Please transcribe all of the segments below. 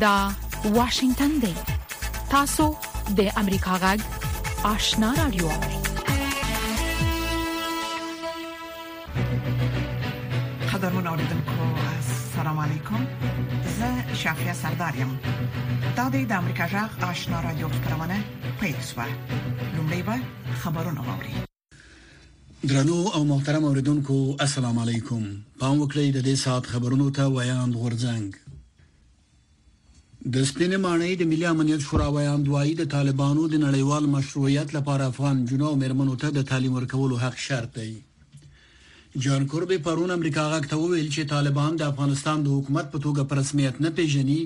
دا واشنگتن دی تاسو د امریکا غږ آشنا رادیو قدرمن اوریدونکو السلام علیکم زه شافیا سردار یم دا د امریکا جغ آشنا رادیو خبرونه پیښه لومړی به خبرونه واوري درنو او محترم اوریدونکو السلام علیکم پام وکړئ د دې سات خبرونو ته ویاند غورځنګ د سپینې ماڼۍ د ملي امنیت شورا ویاند وايي، د طالبانو د نړیوال مشروعیت لپاره افغان نجونو او مېرمنو ته د تعلیم ورکولو حق شرط دی. جان کوربي پرون امریکا غږ ته وویل چې طالبان د افغانستان د حکومت په توګه په رسمیت نه پېژني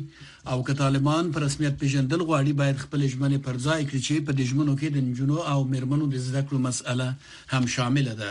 او که طالبان په رسمیت پېژندل غواړي باید خپلې ژمنې پر ځای کړي چې په دې ژمنو کې د نجونو او مېرمنو د زده کړو مسئله هم شامله ده.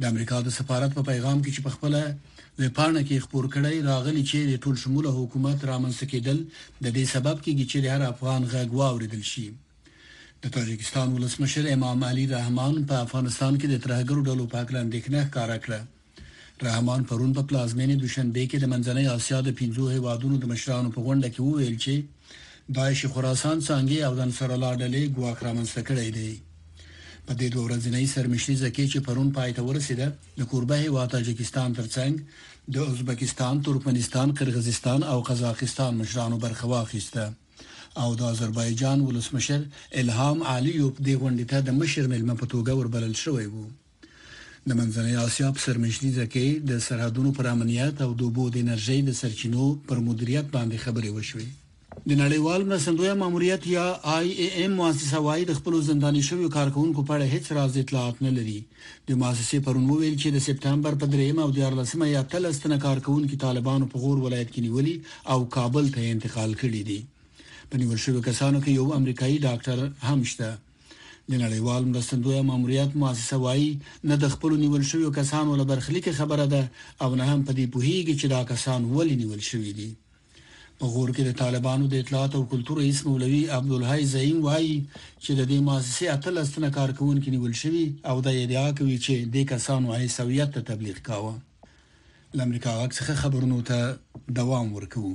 د امریکا د سفارت په پیغام کې چې په خپل ویبپاڼه کې خبر کړی راغلی چې د ټول شموله حکومت رامنځته کېدل د دې سبب کیږي چې د هر افغان غږ واوریدل شي د تاجکستان ولسمشر امام علي رحمان په افغانستان کې د ترهګرو ډلو په اړه اندېښنه ښکاره کړه رحمان پرون په پلازمینه دوشنبه کې د منځنۍ آسیا د 15 هیوادونو د مشرانو په غونډه کې وویل چې داعش خراسان څنګه او د انصار الله ډلې ګواښ رامنځته کړی دی په دې دوه ورځنۍ سرمشریزه کې چې پرون پای ته ورسیده د کوربه هیواد تاجکستان ترڅنګ د ازبکستان، ترکمنستان، قرغزستان او قزاقستان مشرانو برخه واخیسته او د آذربایجان ولسمشر الهام علیوف دې غونډې ته د مشر مېلمه په توګه وربلل شوی و. د منځنۍ اسیا په سرمشریزه کې د سرحدونو پر امنیت او د اوبو د انرژۍ د سرچینو پر مدیریت باندې خبرې وشوې د نړیوال مرستندوی ماموریت یا آی ای ایم مؤسسه وايي د خپل زنداني شویو کارکونکو په اړه هیڅ راز اطلاعات نه لري د مؤسسې پرون وویل چې د سپټمبر په 3 او 14 مې یا تل استنه کارکونکو طالبانو په غور ولایت کې نیولي او کابل ته انتقال کړي دي په نیول شوی کسانو کې یو امریکایي ډاکټر هم شته د نړیوال مرستندویه ماموریت مؤسسه وایي نه د خپل نیول شویو کسانو له برخلیک خبره ده او نه هم په دې پوهیږي چې دا کسان ولې نیول شوي دي په غور کې د طالبانو د اطلاعات او کلتور رئیس مولوي عبدالحی زعیم وایي چې د دې مؤسسې اتلس تنه کارکونکي نیول شوي او دا ادعا کوي چې د کسانو عیسویت ته تبلیغ کاوه لامریکا غږ څخه خبرونو ته دوام ورکوي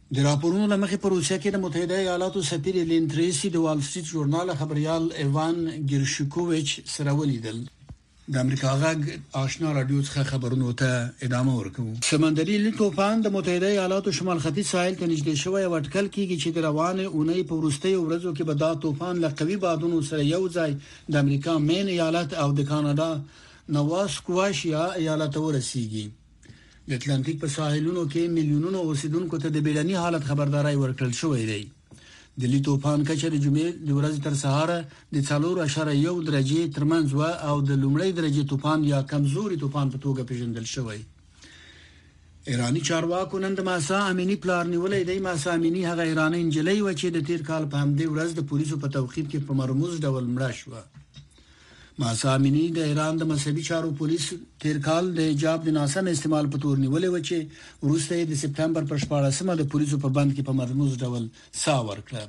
د راپورونو له مخې په روسیه کې د متحده ایالاتو سفیرې لین تریسي د وال سټریټ ژورنال له خبریال ایوان ګیرشکوویچ سره ولیدل. د امریکا غږ آشنا راډیو څخه خبرونو ته ادامه ورکوو. سمندري لوی توپان د متحده ایالاتو شمال ختیځ ساحل ته نږدې شوی او اټکل کیږي چې د روانې اونۍ په وروستیو ورځو کې به دا توپان له قوي بادونو سره یو ځای د امریکا مین ایالت او د کاناډا نوا سکواشیا ایالت ته ورسیږي. د اتلانتیک په ساحلونو کې میلیونونو اوسیدونکو ته د بیړني حالت خبرداري ورکړل شوې ده د لی توپان کچه د جمعې د ورځې تر سهاره د 4.1 درجه ترمنځ و او د لومړی درجه توپان یا کمزوري توپان په توګه پیژندل شوی ایرانی چارواکو نن د ماسا امینی پلار نیولې دی ماسا امینی هغه ایرانی انجلۍ و چې د تیر کال په همدې ورځ د پولیسو په توقیف کې په مرموز ډول مړه شوه ماسا امینی د ایران د مذهبي چارو پولیس تیر کال د حجاب د ناسم استعمال په تور نیولې و چې وروسته یې د سپټمبر پر 14مه د پولیسو په بند کې په مرموز ډول سا ورکړه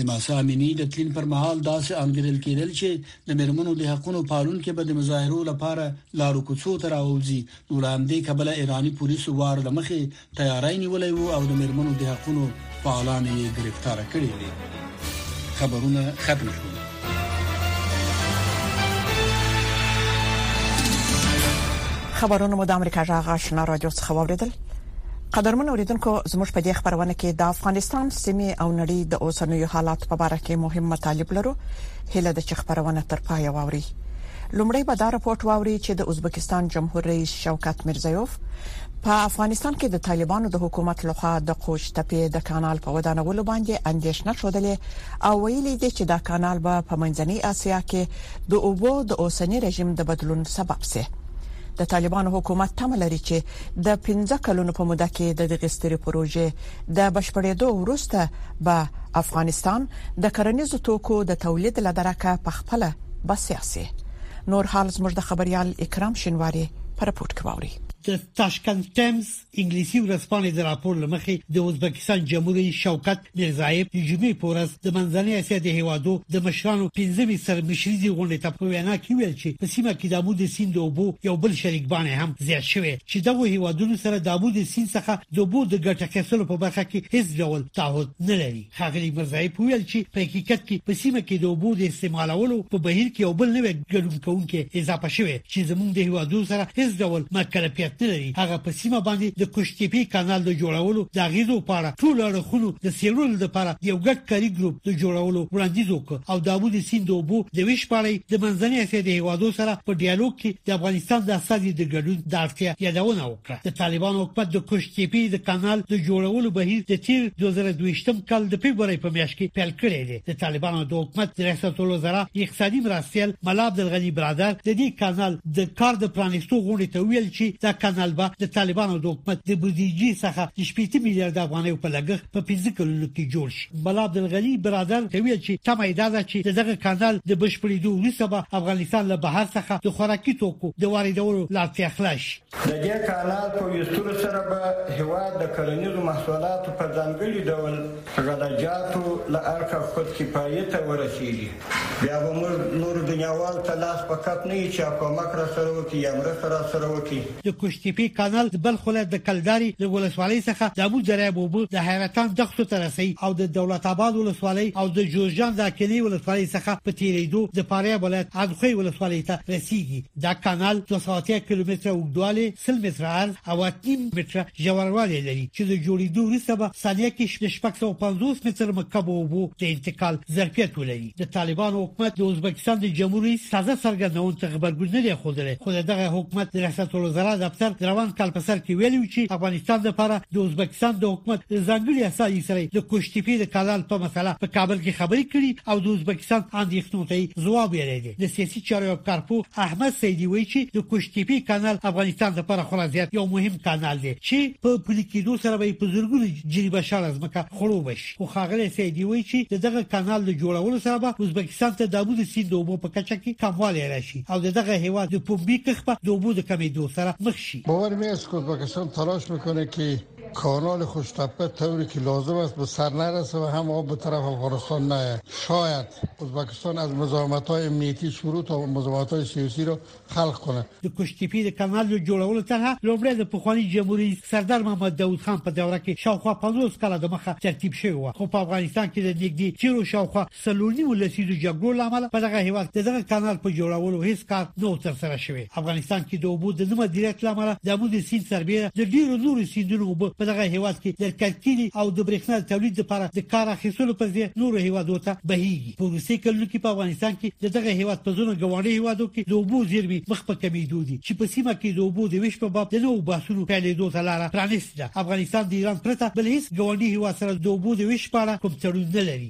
د ماسا امینی د تلین پر مهال داسې انګیرل کېدل چې د مرمنو د حقونو پالونکو به د مظاهرو لپاره لارو کوڅو ته راوځي نو لاندې کبل ایرانی پولیسو وار لمخې تیاری نیولی و او د میرمنو د حقونو فعالان یې گرفتار کړي دي خبرونه ختم شول خبرونه مو د امریکا جغ آشنا رادیو څخه واوریدل قدرمن اوریدونکو زموږ په دې خبرونه کې د افغانستان سیمه او نړۍ د اوسنوي حالات په اړه کې مهم مطالب لرو هله د خبرونه تر پای واوري لومړی به دا راپورټ واوري چې د ازبکستان جمهور رئیس شوکت مرزیوف په افغانستان کې د طالبانو د حکومت له خوا د قوچ تپې د کانال په ودانولو باندې اندېښنه شودلې او ویلي دي چې دا کانال به په منځنۍ اسیا کې د اوبو د اوسنی رژیم د بدلون سبب شي د طالبانو حکومت تم لري چې د 15 کلونو په موده کې د دغه ستري پروژې د بشپړېدو وروسته به افغانستان د کرنیزو توکو د تولید لدرکه په خپل بسیاسي نور حال زموږ د خبريال اکرام شینواری په رپورت کې واوري د تاشکند ټایمز انګلیسي ورځپاڼې د راپور لمخې د ازبکستان جمهور رئیس شوکت میرزایب د جمعې په ورځ د منځنۍ اسیا د هیوادو د مشرانو پنځمې سرمشریزې غونډې ته په وینا کې ویل چې په سیمه کې د امو د سیند اوبو یو بل شریک باندې هم زیات شوی چې دغه هیوادونو سره د امو د سیند څخه د اوبو د ګټه اخیستلو په برخه کې هیڅ ډول تعهد نه لري ښاغلي مرزايف وویل چې په حقیقت کې په سیمه کې د اوبو د استعمالولو په بهیر کې یو بل نوی ګډون کوونکی اضافه شوی چې زموږ د هیوادونو سره هیڅ ډول مکلفیت نه لري هغه په سیمه باندې د کوشتیپی کانال د جوړولو د اغیزو په اړه ټول اړخونو د څېړلو لپاره یو ګډ کاري ګروپ د جوړولو وړاندیز وکړ او د ابو د سیند د اوبو د ویش په اړه د منځنۍ اسیا د هیوادو سره په ډیالوګ کې د افغانستان د استازي د ګډون د اړتیا یادونه وکړه کړه. د طالبانو حکومت د کوش تیپي د کانال د جوړولو بهیر د تیر دوه زره دویشتم کال د فبرورۍ په میاشت کې پیل کړی دی. د طالبانو د حکومت د ریاست الوزرا اقتصادي مرستیال ملا عبدالغني برادر د دې کانال د کار د پرانیستو غونډې ته وویل چې دا کانال به د طالبانو د حکومت د بودیجې څخه د شپېته میلیارد افغانیو په لګښت په پنځه کلونو کې جوړ شي. ملا عبدالغني برادر ته وویل چې تمه یې دا ده چې د دغه کانال د بشپړیدو وروسته به افغانستان له بهر څخه د خوراکي توکو د واردولو له اړتیا خلاص شي. د دې کانال په ویستلو سره به هېواد د کرنیزو محصولاتو په ځانګړي ډول غله جاتو له اړخه خود کفایي ته ورسېږي، بیا به موږ نورو دنیاوالو ته لاس په کپ نه یو چې یا کومک راسره وکړي یا مرسته راسره وکړي. د قوشتېپې کانال د بلخ ولایت د کلدارې له ولسوالۍ څخه د ابو ذریب اوبه د حیرتان دښتو ته رسوي او د دولت اباد ولسوالۍ او د جوزجان د اکینۍ ولسوالۍ څخه په تېرېدو د فاریاب ولایت اندخوی ولسوالۍ ته رسېږي. دا کانال 280 کیلومتره اوږدوالی 100 متره عرض او 8 متره ژوروالی لري چې د جوړیدو وروسته به ثانیه کې 650 متر مکعب اوبو د انتقال ظرفیت ولري د طالبانو حکومت د ازبکستان د جمهور رئیس تازه څرګندونو ته غبرګون نه دی ښودلی خو دغه حکومت د ریاست الوزرا دفتر روان کال په سر کې ویلي چې افغانستان لپاره د ازبکستان د حکومت ځانګړي اساسي سره د کوشتیپی د کانال په مسله په کابل کې خبرې کړي او د ازبکستان اندېښنو ته ځواب ویلی د سیاسي چارو یو کارپوه احمد سیدي وایي چې د کوشتیپي کانال افغانستان لپاره خورا زیات یو مهم کانال دی چې په پلي کېدو سره به یې په زرګونو جریبه شاړه ځمکه خړوبه شي خو ښاغلی سیدي وایي چې د دغه کانال له جوړولو سره به ازبکستان ته د امو د سیند د اوبو په کچه کې کموالی راشي او د دغه هېواد د پنبې کښت به د اوبو د کمېدو سره مخ شي. بورمېسک ازبکستان تلاش میکنه که کانال خوشتپه طوری که لازم است به سر نرسه و هم آب به طرف افغانستان نه شاید ازبکستان از مزاحمت های امنیتی شروع تا مزاحمت های سیاسی را خلق کنه د کوشتپی د کانال د جوړولو طرحه لومړی د پخوانی جمهوری رئیس سردار محمد داود خان په دوره کې شاوخوا 50 کاله د مخه ترتیب شوی و خو په افغانستان کې د نږدې تیرو شاوخوا څلور نیمو لسیزو جګړو له امله په دغه هېواد د دغه کانال په جوړولو هیڅ کار نه و ترسره شوی. افغانستان کې د اوبو د نه مدیریت له امله د امو د سیند سربېره د ډېرو نورو سیندونو اوبه په دغه هېواد کې د کرکیلې او د برېښنا د تولید لپاره د کار اخیستلو پر ځای نورو هېوادو ته بهیږي. په وروستیو کلونو کې په افغانستان کې د دغه هېواد په ځینو ګاونډیو هېوادو کې د اوبو زېرمې مخ په کمېدو دي چې په سیمه کې د اوبو د وېش په باب د نوو بحثونو پیلېدو ته لاره پرانیستې ده. افغانستان د ایران پرته بل هیڅ ګاونډي هېواد سره د اوبو د وېش په اړه کوم تړون نه لري.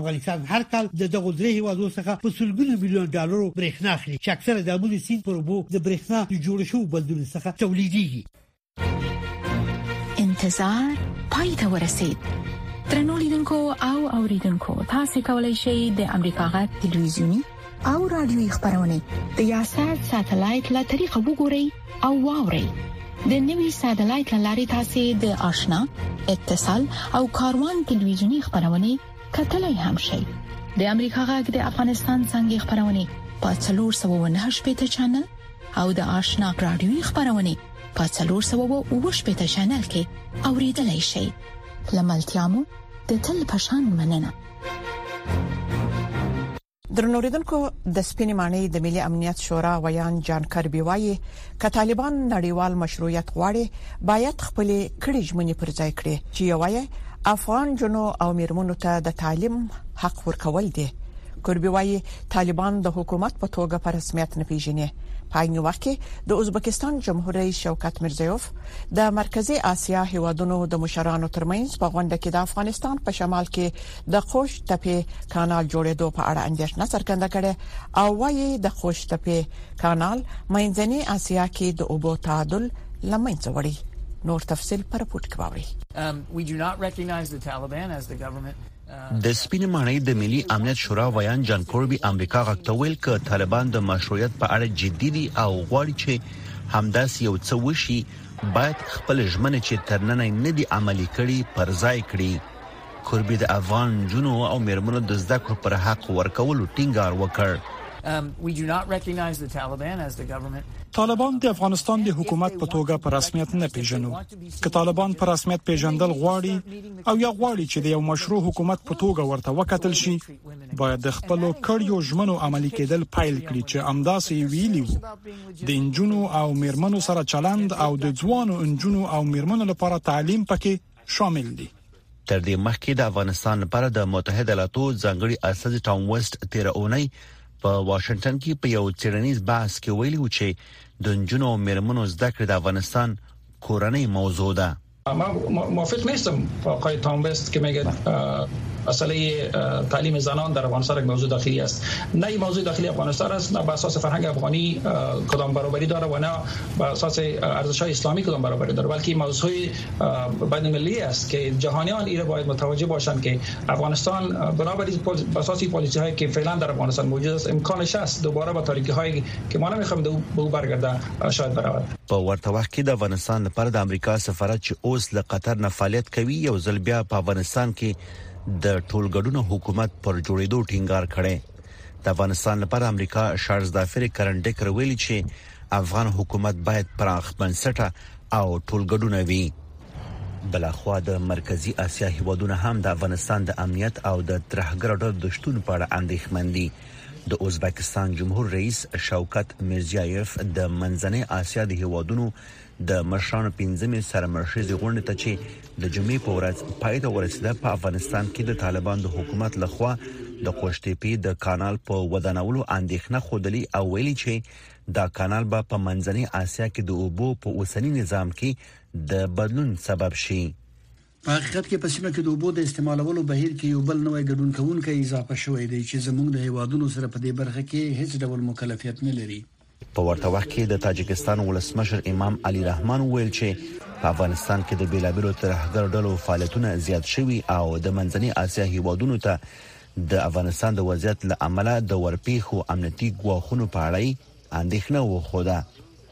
افغانستان هر کال د دغو درې هیوادو څخه په سلګونو میلیون ډالرو برېښنا اخلي چې اکثره د امو د سیند پر اوبو د برېښنا د جوړ شوو بندونو څخه تولیدېږي انتظار پای ته ورسید ترنو لیدونکو او اوریدونکو تاسو کولی شئ د امریکا غټ ټلویزیونی او رادیوي خبرونه د یاشر ساتلایت له طریقو وګورئ او واورئ د نوي ساتلایت لارې تاسو د آشنا اتصال او کاروان ټلویزیونی خبرونه کتلای هم شئ د امریکا غږ د افغانستان څنګه خبرونه په 309 پټ چنل او د آشنا رادیوي خبرونه په 309 پټ چنل کې اوریدلای شئ لملتيامو د تل پشان مننه درنوریدونکو د سپینې ماڼۍ د ملي امنیت شورا ویان جان کربي وایي ک طالبان نړیوال مشروعیت غواړي باید خپل کړي ژمنې پر ځای کړي چې یو یې افغان جنو او میرمنو ته د تعلیم حق ورکول دي کربي وایي طالبان د حکومت په توګه په رسمیت نه پیژني په عین وخت کې د ازبکستان جمهور رئیس شوکت مرزیوف د مرکزي اسیا هیوادونو د مشرانو ترمنځ په غونډه کې د افغانستان په شمال کې د قوش تپې کانال جوړېدو په اړه اندېښنه څرګنده کړې او وايي د قوش تپې کانال منځني اسیا کې د اوبو تعادل لمنځه وړي نور تفصيل پر پورت کې واوري د سپینې ماڼۍ د ملي امنیت شورا ویاند جان کوربي امریکا غږ ته ویل ک طالبان د مشروعیت په اړه جدي دي او غواړي چې همداسې یو څه وشي باید خپل ژمنې چې تر نن نه دي عملی کړي پر ځای کړي کوربي د افغان جنو او میرمنو د زده کړو پر حق ورکولو ټینګار وکړ um, طالبان د افغانستان د حکومت په توګه په رسمیت نه پیژنو که طالبان په رسمیت پیژندل غواړي او یا غواړي چې د یو مشروع حکومت په توګه ورته وکتل شي باید د خپل کړیو ژمنو عملی کېدل پایل کړي چې امداسې ویلي وو د انجونو او میرمنو سره چلند او د ځوانو انجونو او میرمنو لپاره تعلیم پکې شامل دي تر دې مخکې د افغانستان لپاره د متحده ایالاتو ځنګړي اساس ټام وست 13 اونۍ په واشنگټن کې په یو چیرنیز بحث کې ویلي و چې د انجونو او میرمنو زده کړې د افغانستان کورنۍ موضوع ده ما موافق نیستم با آقای تام وست که میگه مسئله تعلیم زنان در افغانستان یک موضوع داخلی است نه این موضوع داخلی افغانستان است نه به اساس فرهنگ افغانی کدام برابری داره و نه به اساس ارزش های اسلامی کدام برابری داره بلکه این موضوع بین المللی است که جهانیان ایره باید متوجه باشند که افغانستان برابری به اساس پالیسی هایی که فعلا در افغانستان موجود است امکانش است دوباره با تاریکی هایی که ما نمیخوایم به او برگرده شاید برابر په ورته وخت کې د افغانستان لپاره د امریکا سفارت چې اوس له قطر نه فعالیت کوي یو ځل بیا په افغانستان کې د ټولګډونو حکومت پر جوړېدو ټینګار کړي د افغانستان لپاره امریکا شارز دافر کرن ډیکر ویلي چې افغان حکومت باید پراخ بنسټه او ټولګډونه وي بلخوا د مرکزی اسیا هیوادونه هم د افغانستان د امنیت او د ترهګرو ډلو د شتون په اړه اندېښمن دي د ازبکستان جمهور رئیس شوکت میرزیایف د منځنۍ آسیا د هیوادونو د مشرانو پنځمې سرمرشیزې غونډې ته چې د جمعې په ورځ پای ته ورسیده په افغانستان کې د طالبان د حکومت لخوا د قوشتېپې د کانال په ودانولو اندېښنه خودلی او ویلي چې دا کانال به په منځنۍ آسیا کې د اوبو په اوسنی نظام کې د بدلون سبب شي په حقیقت کې په سیمه کې د اوبو د استعمالولو بهیر کې یو بل نوی ګډون کوونکی اضافه شوی دی چې زموږ د هیوادونو سره په دې برخه کې هیڅ ډول مکلفیت نه لري. په ورته وخت کې د تاجکستان ولسمشر امام علي رحمان ویل چې په افغانستان کې د بیلابیلو ترهګر ډلو فعالیتونه زیات شوي او د منځنۍ اسیا هیوادونو ته د افغانستان د وضعیت له امله د ورپیښو امنیتي ګواښونو په اړه اندېښنه وښوده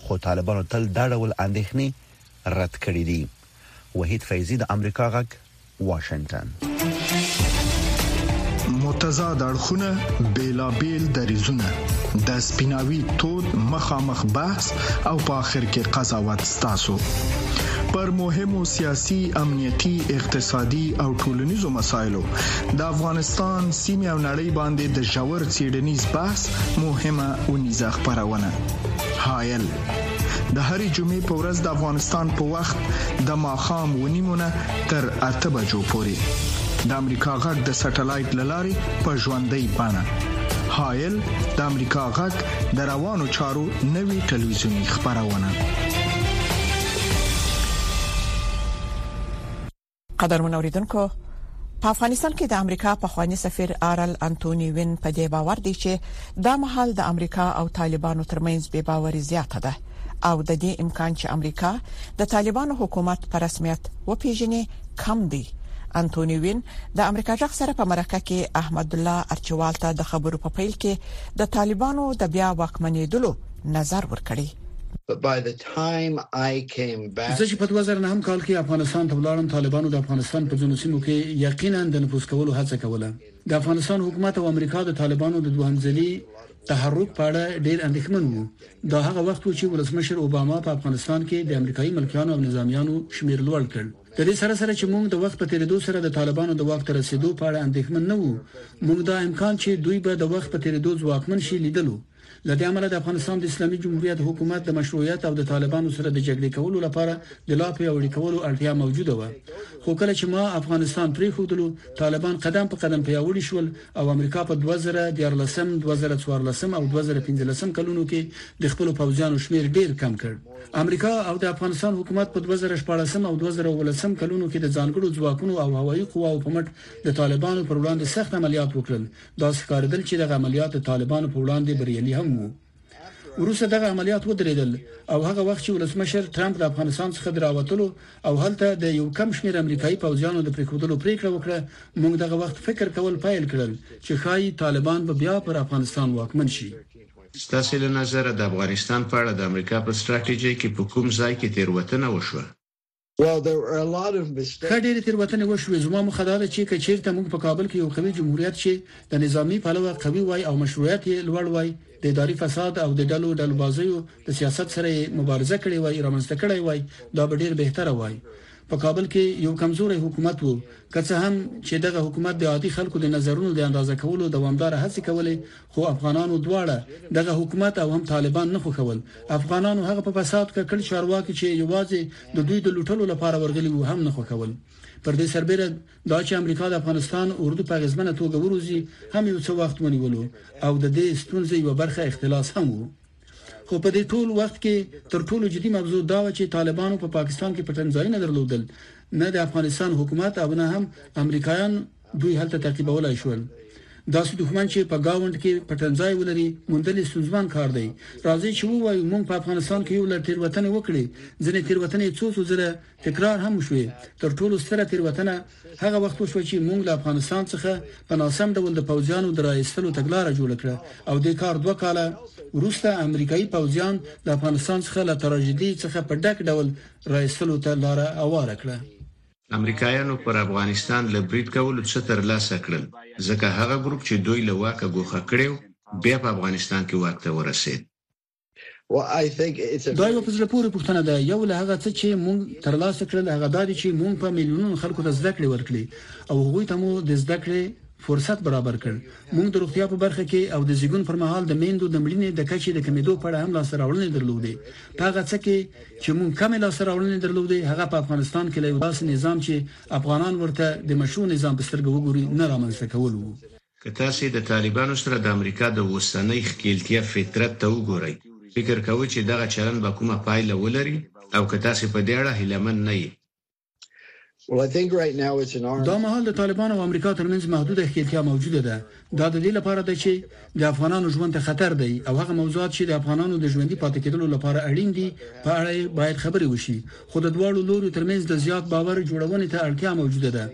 خو طالبانو تل دا ډول اندېښنې رد کړې دي وحید فیضی د امریکا غږ واشنگټن متضاد اړخونه بیلابیل دریزونه د سپیناوي تود مخامخ بحث او په اخر کې قضاوت ستاسو پر مهمو سیاسي امنیتي اقتصادي او ټولنیزو مسایلو د افغانستان سیمه او نړۍ باندې د جوړ چیډنیز بحث مهمه ونیزه خبرونه هایل د هرې جمعې په ورځ د افغانستان په وخت د ماخام ونیمونه تر 8 بجو پورې د امریکا غږ د سټلایټ لاري په ژوندۍ بانه هایل د امریکا غږ د روانو چارو نوي ټلویزیونی خبرونه قدرمن اوریدونکو په افغانستان کې د امریکا په خواني سفیر آرل انټونی وین په دې باور دی چې دا مهال د امریکا او طالبانو ترمنځ بې باوري زیاته ده او د دې امکان چې امریکا د طالبانو حکومت په رسمیت وپیژني کم دی انټونی وین د امریکا جغ سره په مرکه کې احمد الله ارچوال ته د خبرو په پیل کې د طالبانو د بیا واکمنېدلو نظر ورکړی زه چې په دوه زره نهم کال کې افغانستان ته ولاړم، طالبانو د افغانستان په ځینو سیمو کې یقیناً د نفوذ کولو هڅه کوله. د افغانستان حکومت او امریکا د طالبانو د دوهم ځلي تحرک په اړه ډېر اندېښمن وو. دا هغه وخت و چې ولسمشر اوباما په افغانستان کې د امریکايي ملکیانو او نظامیانو شمېر لوړ کړ. د دې سره سره چې موږ د وخت په تېرېدو سره د طالبانو د واک ته رسېدو په اړه اندېښمن نه وو، موږ دا امکان چې دوی به د وخت په تېرېدو ځواکمن شي، لیدلو. له دې امله د افغانستان د اسلامي جمهوریت حکومت د مشروعیت او د طالبانو سره د جګړې کولو لپاره د لا پیاوړي کولو اړتیا موجوده و خو کله چې ما افغانستان پرې خودلو طالبان قدم په قدم پیاوړي شول او امریکا په 2014 2014 او 2015 کلونو کې د خپل پوځیانو شمیر ډیر کم کړ امریکا او د افغانستان حکومت په 2014 او 2019 کلونو کې د ځانګړو ځواکونو او هوایي قواو په مټ د طالبانو پر وړاندې سخت عملیات وکړل داسې ښکارېدل چې دغه عملیات د طالبانو په وړاندې بریالي هم وو وروسته دغه عملیات ودرېدل او هغه وخت چې ولسمشر ترامپ د افغانستان څخه دراوتلو او هلته د یو کم شمیر امریکایي پوځیانو د پریکودلو پریکړه وکړه موږ دغه وخت فکر کول پیل کړل چې خای طالبان به بیا پر افغانستان واکمن شي ستاسو له نظره د افغانستان په اړه د امریکا په ستراتیژۍ کې په کوم ځای کې تیروتنه وشوه؟ ښه ډېرې تېروتنې وشوې، زما موخه دا ده چې که چېرته موږ په کابل کې یو قوي جمهوریت چې د نظامي پلوه قوي وای او مشروعیت یې لوړ وای، د اداري فساد او د ډلو ډلبازیو د سیاست سره یې مبارزه کړې وای، رامنځته کړی وای، دا به ډېر بهتره وای. په کابل کې یو کمزوری حکومت و، که څه هم چې دغه حکومت د عادي خلکو د نظرونو د اندازه کولو دوامداره هڅې کولې، خو افغانانو دواړه دغه حکومت او هم طالبان نه خوښول افغانانو هغه په فساد ککړ چارواکي چې یوازې د دوی د لوټلو لپاره ورغلي وو هم نه خوښول پر دې سربېره دا چې امریکا د افغانستان اردو په غزمنه توګه وروزي هم یو څه وخت ونیولو او د دې ستونزې یو برخه اختلاس هم وو خو په دې ټول وخت کې تر ټولو جدي موضوع دا و چې طالبانو په پاکستان کې پټنځای نه درلودل نه د افغانستان حکومت او نه هم امریکایان دوی هلته تعقیبولای شول داسې دښمن چې په گاوند کې پټنځای ولري موندل ستونزمن کار دی راځي چې وایو موږ په افغانستان کې یو لړ تیروتنې وکړې ځینې تیروتنې څو څو ځله تکرار هم شوې تر ټولو ستره تیروتنه هغه وخت وشو چې موږ له افغانستان څخه په ناسم ډول د پوځیانو درایستلو تګلارې جوړ کړه او د کار دوه کاله وروسته امریکایي پوځیان د افغانستان څخه له تراژیدي څخه په ډک ډول راایستلو ته لار اواره کړه امریکایانو پر افغانستان له برید کولو څه تر لاسه کړل، ځکه هغه ګروپ چې دوی له واکه ګوښه کړی و، بیا په افغانستان کې واک ته ورسید. دا یوه په زړه پورې پوښتنه ده. یو له هغه څه چې مونږ تر لاسه کړل هغه دا دي چې مونږ په میلیونونو خلکو ته زده کړې ورکړې او هغوی ته مو د زده کړې فرصت برابر کړ. مونږ د روغتیا په برخه کې او د زیږون پر مهال د میندو د مړینې د کچې د کمیدو په اړه هم لاسته راوړنې درلودې. په هغه څه کې چې مونږ کمې لاسته راوړنې درلودې هغه په افغانستان کې له یو داسې نظام چې افغانان ورته د مشروع نظام په سترګه وګوري نه رامنځته کول وو. که تاسې د طالبانو سره د امریکا د اوسنۍ ښکیلتیا فطرت ته وګورئ، فکر کوئ چې دغه چلند به کومه پایله ولري؟ او که تاسې په دې اړه هیله من نه یئ، دا مهال د طالبانو او امریکا ترمنځ محدوده ښکېلتیا موجوده ده. دا د دې لپاره ده چې د افغانانو ژوند ته خطر دی او هغه موضوعات چې د افغانانو د ژوندي پاتې کېدلو لپاره اړین دي، په اړه یې باید خبرې وشي. خو د دواړو لوریو ترمنځ د زیات باور جوړونې ته اړتیا موجوده ده.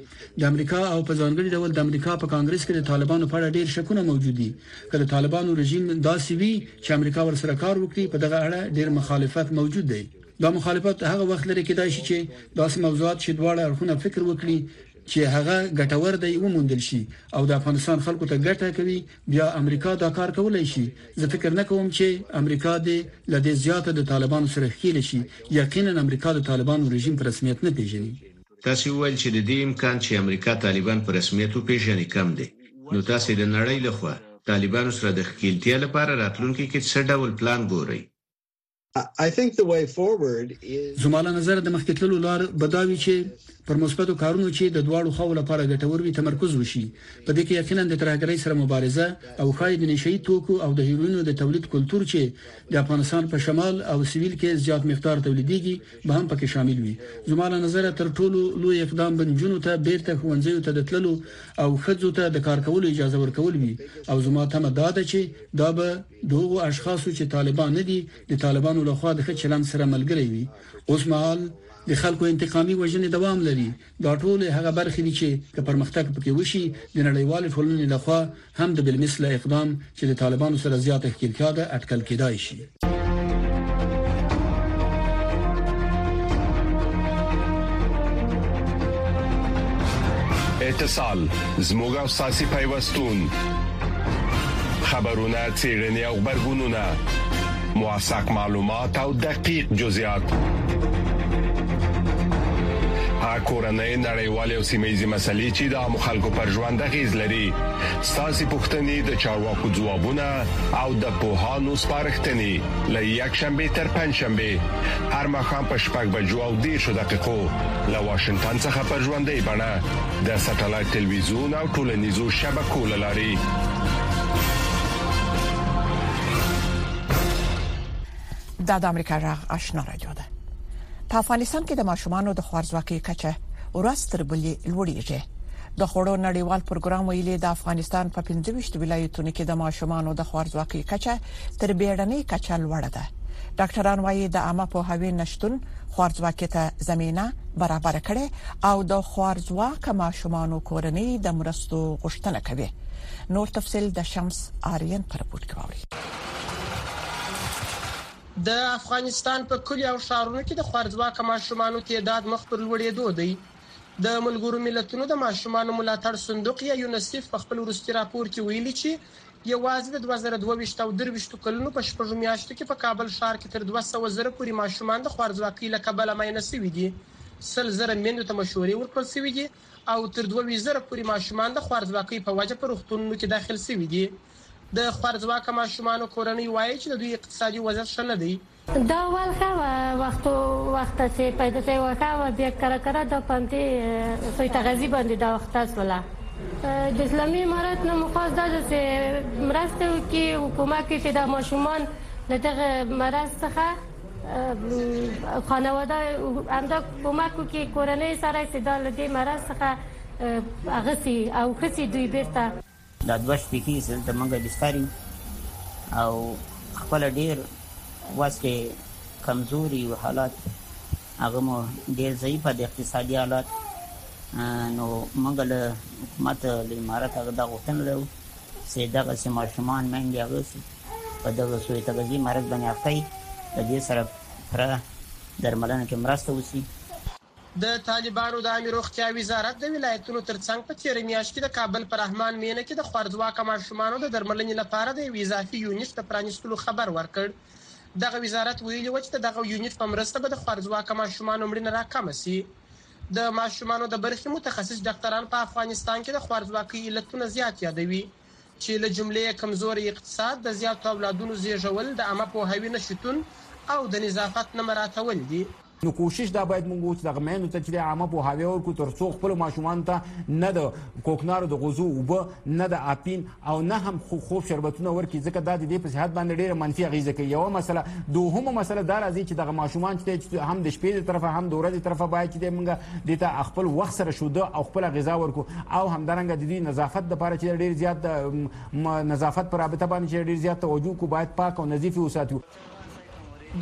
د امریکا او په ځانګړي ډول د امریکا په کانګرس کې د طالبانو په اړه ډېر شکونه موجود دي. که د طالبانو رژیم داسې وي چې امریکا ورسره کار وکړي، په دغه اړه ډېر مخالفت موجود دی. دا مخالفت هغه وخت لرې کېدای شي چې داسې موضوعات چې دواړه اړخونه فکر وکړي چې هغه ګټور دی وموندل شي او د افغانستان خلکو ته ګټه کوي بیا امریکا دا کار کولای شي زه فکر نه کوم چې امریکا دې لدې زیاته د طالبانو سره ښکیل شي یقینا امریکا د طالبانو رژیم پر رسمیت نه پیژني تاسو ویل چې د دې امکان چې امریکا طالبان پر رسمیت وپیژني کم دی نو تاسو د نړۍ لخوا طالبانو سره د ښکیلتیا لپاره راتلونکي کې څه ډول پلان ګورئ زما له نظر د مخکې تللو لار به دا وي چې پر مثبتو کارونو چې د دواړو خو لپاره ګټور وي تمرکز وشي په دې کې یقینا د ترهګرۍ سره مبارزه او خای د نشئی توکو او د هیروینو د تولید کلچر چې د افغانستان په شمال او سویل کې زیات مقدار تولیدېږي به هم پکې شامل وي زما له نظر تر ټولو لوی اقدام بنجونو ته بیرته خوندزیو ته د تللو او خځو ته د کار کولو اجازه ورکول وي او زما تمه دا ده چې دا به د هغو اشخاصو چې طالبان نه دي د طالبانو له خوا د ښه چلند سره ملګری وي اوس مهال د خلکو انتقامي وژنې دوام لري دا ټول هغه برخې دي چې که پرمختګ پکې وشي د نړیوال ټولنې له خوا هم د بلمثل اقدام چې د طالبانو سره زیاته ښکیلتیا ده اټکل کېدای شي اتصال زموږ او ساسي پیوستون خبرونه چیرنی او خبرګونونه موثق معلومات او دقیق جزئیات کورنۍ نړیوالې او سیمېزي مسلې چې د عام خلکو پر ژوند غیز لري ساسي پښتنې د چارواکو ځوابونه او د پوهانو سپارښتنې لې یک شنبه تر پنځ شنبه هر مخام په شپږ بجو او ډیر شو دقیقو له واشنگټن څخه پر ژوندې بڼه د سټلایټ ټلویزیون او ټولنیزو شبکو لاري دا د امریکا غږ آشنا رادیو ده په افغانستان کې د ماشومانو د خوارځواکۍ کچه ورستر بلې لوړیږي د خړو نړیوال پروګرام ویلي د افغانستان په 25 ولایتونو کې د ماشومانو د خوارځواکۍ کچه تر بیړنۍ کچه لوړه ده ډاکټران وايي د عامه پوهاوي نشټون خوارځواکۍ ته زمينه برابره کړي او د خوارځواکه ماشومانو کورنۍ د مرستو غوښتنه کوي نور تفصيل د شمس آرين پر رپورت کې واوري د افغانستان په کلی او ښارونو کې د خوارځواکه ماشومانو تعداد مخ پر لوړېدو دی د ملګرو ملتونو د ماشومانو ملاتړ صندوق یا یونیسف په خپل وروستي راپور کې ویلي چې یوازې د دوه زره دوه ویشت او درویشت کلونو په شپږو میاشتو کې په کابل ښار کې تر دوه سوه زره پورې ماشومان د خوارځواکۍ له کبله ماینه شوي دي. سل زره میندو ته مشورې ورکړل شوې دي او تر دوه ویشت زره پورې ماشومان د خوارځواکۍ په وجه په روغتونونو کې داخل شوي دي. د خوارځواکه ماشومانو کورنۍ وايي چې د دوی اقتصادي وضعیت ښه نه دی. دا اول ښه وه وختو وخته چې پیدا شوی وه ښه وه بیا کره کره دا پنتې سوی تغذي باندې دا وخته سوله د اسلامي امارت نه مخواست دا ده چې مرسته وکړي حکومت کې چې دا ماشومان له دغه مرض څخه خانواده همدا کمک وکړي کورنۍ سره چې دا له دې مرض څخه هغه سي او ښه سي دوی بیرته دا دوه شپې کېږي چې دلته موږ بستر یو او خپله ډېر وس کې کمزوري یو حالات هغه مو ډېر ضعیفه د اقتصادي حالات نو موږ له حکومت له امارت هغه دا غوښتنه لرو چې دغسې ماشومان میندې هغه چې په دغه سوء تغذیې مرض باندې اخته دي له دې سره پوره درملنه کې مرسته وشي د طالبانو د عامې روغتیا وزارت د ولایتونو تر څنګ په تېره میاشت کې د کابل په رحمان مېنه کې د خوارځواکه ماشومانو د درملنې لپاره د یو اضافي یونیټ د پرانیستلو خبر ورکړ. دغه وزارت ویلي و چې د دغه یونیټ په مرسته به د خوارځواکه ماشومانو مړینه راکمه شي. د ماشومانو د برخې متخصص ډاکتران په افغانستان کې د خوارځواکۍ علتونه زیات یادوي. چې له جملې یې کمزوری اقتصاد، د زیاتو اولادونو زېږول، د عامه پوهاوي نه شتون او د نظافت نه مراعتول دي. نو کوشش دا باید موږ وکړو چې دغه میندو ته چې دی عامه پوهاوی ورکړو تر څو خپلو ماشومانو ته نه د کوکنارو د غوزو اوبه، نه د اپین او نه هم خوب شربتونه ورکړي ځکه دا د دې په صحت باندې ډېره منفي اغېزه کوي یوه مسله. دوهمه مسله دا راځي چې دغه ماشومان چې دی هم د شپې د طرفه هم د ورځې طرفه باید چې دی موږ دی ته خپل وخت سره شو ده او خپل غذا ورکو او همدارنګه د دې نظافت د پاره چې ډیر زیات نظافت پر رابطه باندې چې ډیر زیات توجه کو باید پاک او نظیف وساتو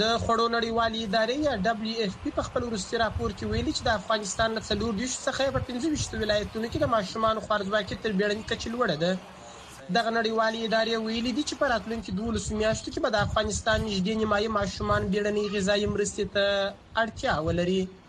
د خوړو نړیوالې ادارې یا ډبلیو اف پی په خپل وروستي راپور کې ویلي چې د افغانستان له څلور دیش څخه په پنځه ویشت ولایتونو کې د ماشومانو خوارځواکي تر بیړنۍ کچې لوړه ده دغه نړیوالې ادارې ویلي دي چې په راتلونکي 12 میاشتو کې به د افغانستان نږدې نیمایي ماشومان بیړنۍ غذایي مرستې ته اړتیا ولري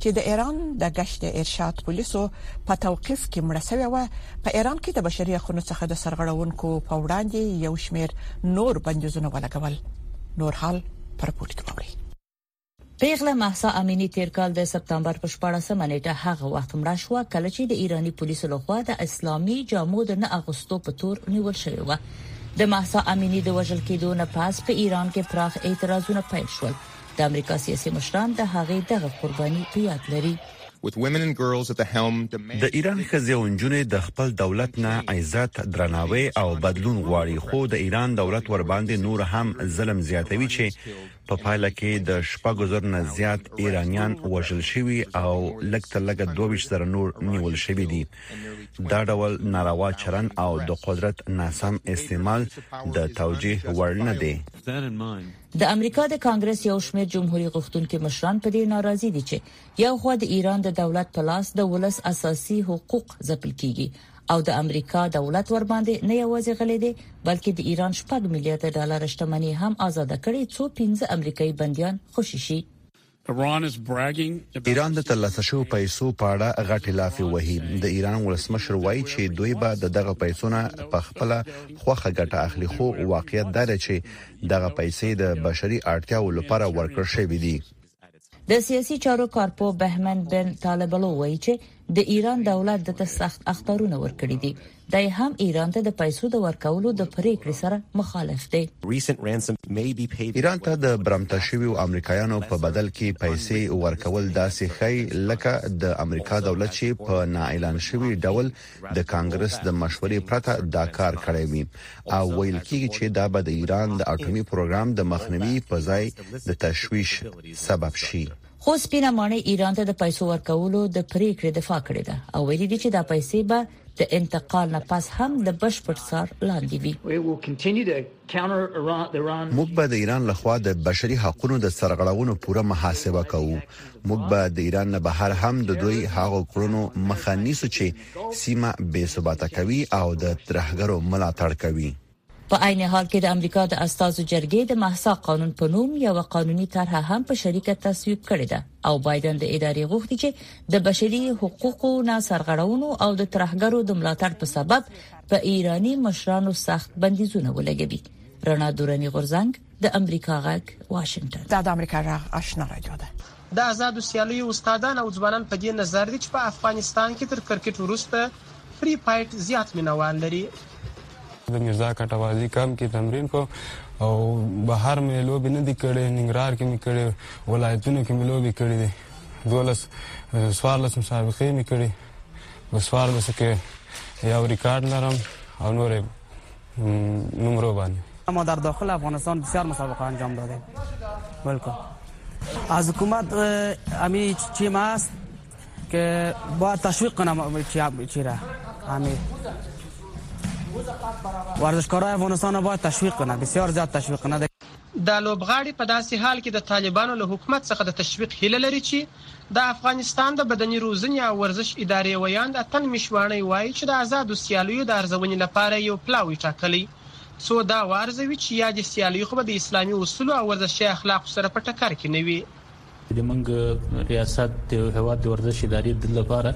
چې د ایران د ګشت ارشاد پولیسو په توقیف کې مړه شوې وه، په ایران کې د بشري حقونو څخه د سرغړونکو په وړاندې یو شمیر نور بندیزونه ولګول. نور حال په رپورټ کې واورئ. پیغله مهسا امیني تیر کال د سپتامبر په 14 مه نیټه هغه وخت مړه شوه کله چې د ایراني پولیسو لخوا د اسلامي جامو د نه اغوستو په تور نیول شوې وه. د مهسا امیني د وژل کیدو نه پس په ایران کې پراخ اعتراضونه پیل شول. د امریکا سیاسي مشران د هغې دغه قرباني په یاد لري. د ایران ښځې او نجونې د خپل دولت نه عزت، درناوی او بدلون غواړي، خو د ایران دولت ورباندې نور هم ظلم زیاتوي چې په پایله کې د شپږو زرو نه زیات ایرانیان وژل شوي او لږ تر لږه دوه ویشت زره نور نیول شوي دي. دا ډول ناروا چلند او د قدرت ناسم استعمال د توجیه وړ نه دی. د امریکا د کانګرس یو شمېر جمهوري غوښتونکي مشران په دې ناراضي دي چې یو خو د ایران د دولت په لاس د ولس اساسي حقوق ځپل کیږي او د امریکا دولت ورباندې نه یوازې غلې دي بلکې د ایران شپږ میلیارډ ډالر شتمنۍ هم آزاد کړي څو 15 امریکایي بندیان خوشي شي ایران د ترلاسه شویو پیسو په اړه غټې لافې وهي. د ایران ولسمشر وايي چې دوی به د دغه پیسو نه په خپله خوښه ګټه اخلي، خو واقعیت دا دی چې دغه پیسې د بشري اړتیاوو لپاره ورکړل شوې دي. د سیاسي چارو کارپوه بهمن بن طالبلو وايي چې د ایران دولت ده ته سخت اخطارونه ورکړي دي. دی هم ایران ته د پیسو د ورکولو د پریکړې سره مخالف دی. ایران ته د برمته شویو امریکایانو په بدل کې پیسې ورکول داسې ښیې لکه د امریکا دولت چې په نا اعلان شوي ډول د کانګرس د مشورې پرته دا کار کړی وي او ویل کیږي چې دا به د ایران د اټومي پروګرام د مخنیوي په ځای د تشویش سبب شي. خو سپینه ماڼۍ ایران ته د پیسو ورکولو د پریکړې دفاع کړې ده او ویلي دي چې دا پیسې به د انتقال نه پس هم د بشپړ څار لاندې وي. موږ به د ایران لخوا د بشري حقونو د سرغړونو پوره محاسبه کوو. موږ به د ایران نه بهر هم د دوی هغو کړنو مخه نیسو چې سیمه بې ثباته کوي او د ترهګرو ملاتړ کوي. په عین حال کې د امریکا د استازو جرګې د مهسا قانون په نوم یوه قانوني طرحه هم په شریکه تصویب کړې ده او بایدن د ادارې غوښتي چې د بشري حقوقو نه سرغړونو او د ترهګرو د ملاتړ په سبب په ایرانی مشرانو سخت بندیزونه ولګوي رڼا دوراني غورزنګ د امریکا غږ واشنگټن دا د امریکا غږ آشنا رادیو ده د ازادو سیالیو استادان او ځوانان په دې نظر دي چې په افغانستان کې تر کرکټ وروسته فري فایټ زیات مینوال لري. د میرزا کټوازي کمپ کې تمرین کوم او بهر مې لوبې نه دي کړې ننګرهار کې مې کړې ولایتونو کې مې لوبې کړې دي دولس څوارلس مسابقې مې کړې په څوارلسو کې یو ریکارډ لرم او نورې نمرو باندې ما در داخل افغانستان بسیار مسابقه انجام دادیم بلکل از حکومت امی چی ما است که با تشویق کنم چی را امی ورزشکارای افغانستان باید تشویق کنه بسیار زیاد تشویق کنه دا لوبغاړي په داسې حال کې د طالبانو له حکومت څخه د تشویق هیله لري چې د افغانستان د بدني روزنې او ورزش ادارې ویاند اتل مشواڼی وايي چې د ازادو سیالیو د ارزونې لپاره یې یو پلاوی ټاکلی څو دا وارزوي چې یادې سیالۍ خو به د اسلامي اصولو او ورزشي اخلاقو سره په ټکر کې نه وي. زموږ ریاست د هېواد د ورزش ادارې لپاره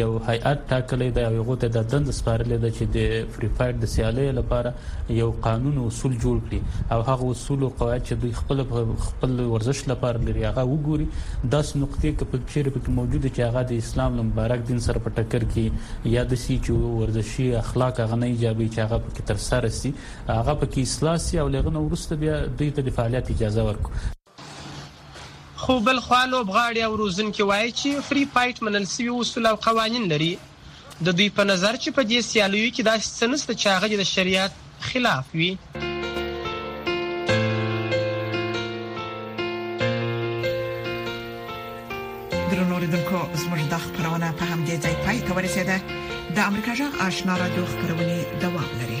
یو هیئت ټاکلی دی او هغوی ته دا دنده سپارلې ده چې د فري فایټ د سیالیو لپاره یو قانون اصول جوړ کړي او هغه اصول او قواعد چې دوی خپل خپل ورزش لپاره لري هغه وګوري داس نقطې کې په چیرې پکې موجود چې هغه د اسلام له مبارک دین سره په ټکر کې یا د سی چې ورزشي اخلاق هغه نه ایجابي چې هغه پکې تر سره سي هغه پکې اصلاح سي او لغنه ورسته بیا دوی ته د فعالیت اجازه ورکړي خو بل خوا لوبغاړي او روزونکي وايي چې فري فایټ منل شوي اصول او قوانین لري. د دوی په نظر چې په دې سیالیو کې داسې څه نشته چې هغه دې د شریعت خلاف وي. د امریکا جغ آشنا رادیو خبرونه دوام لري.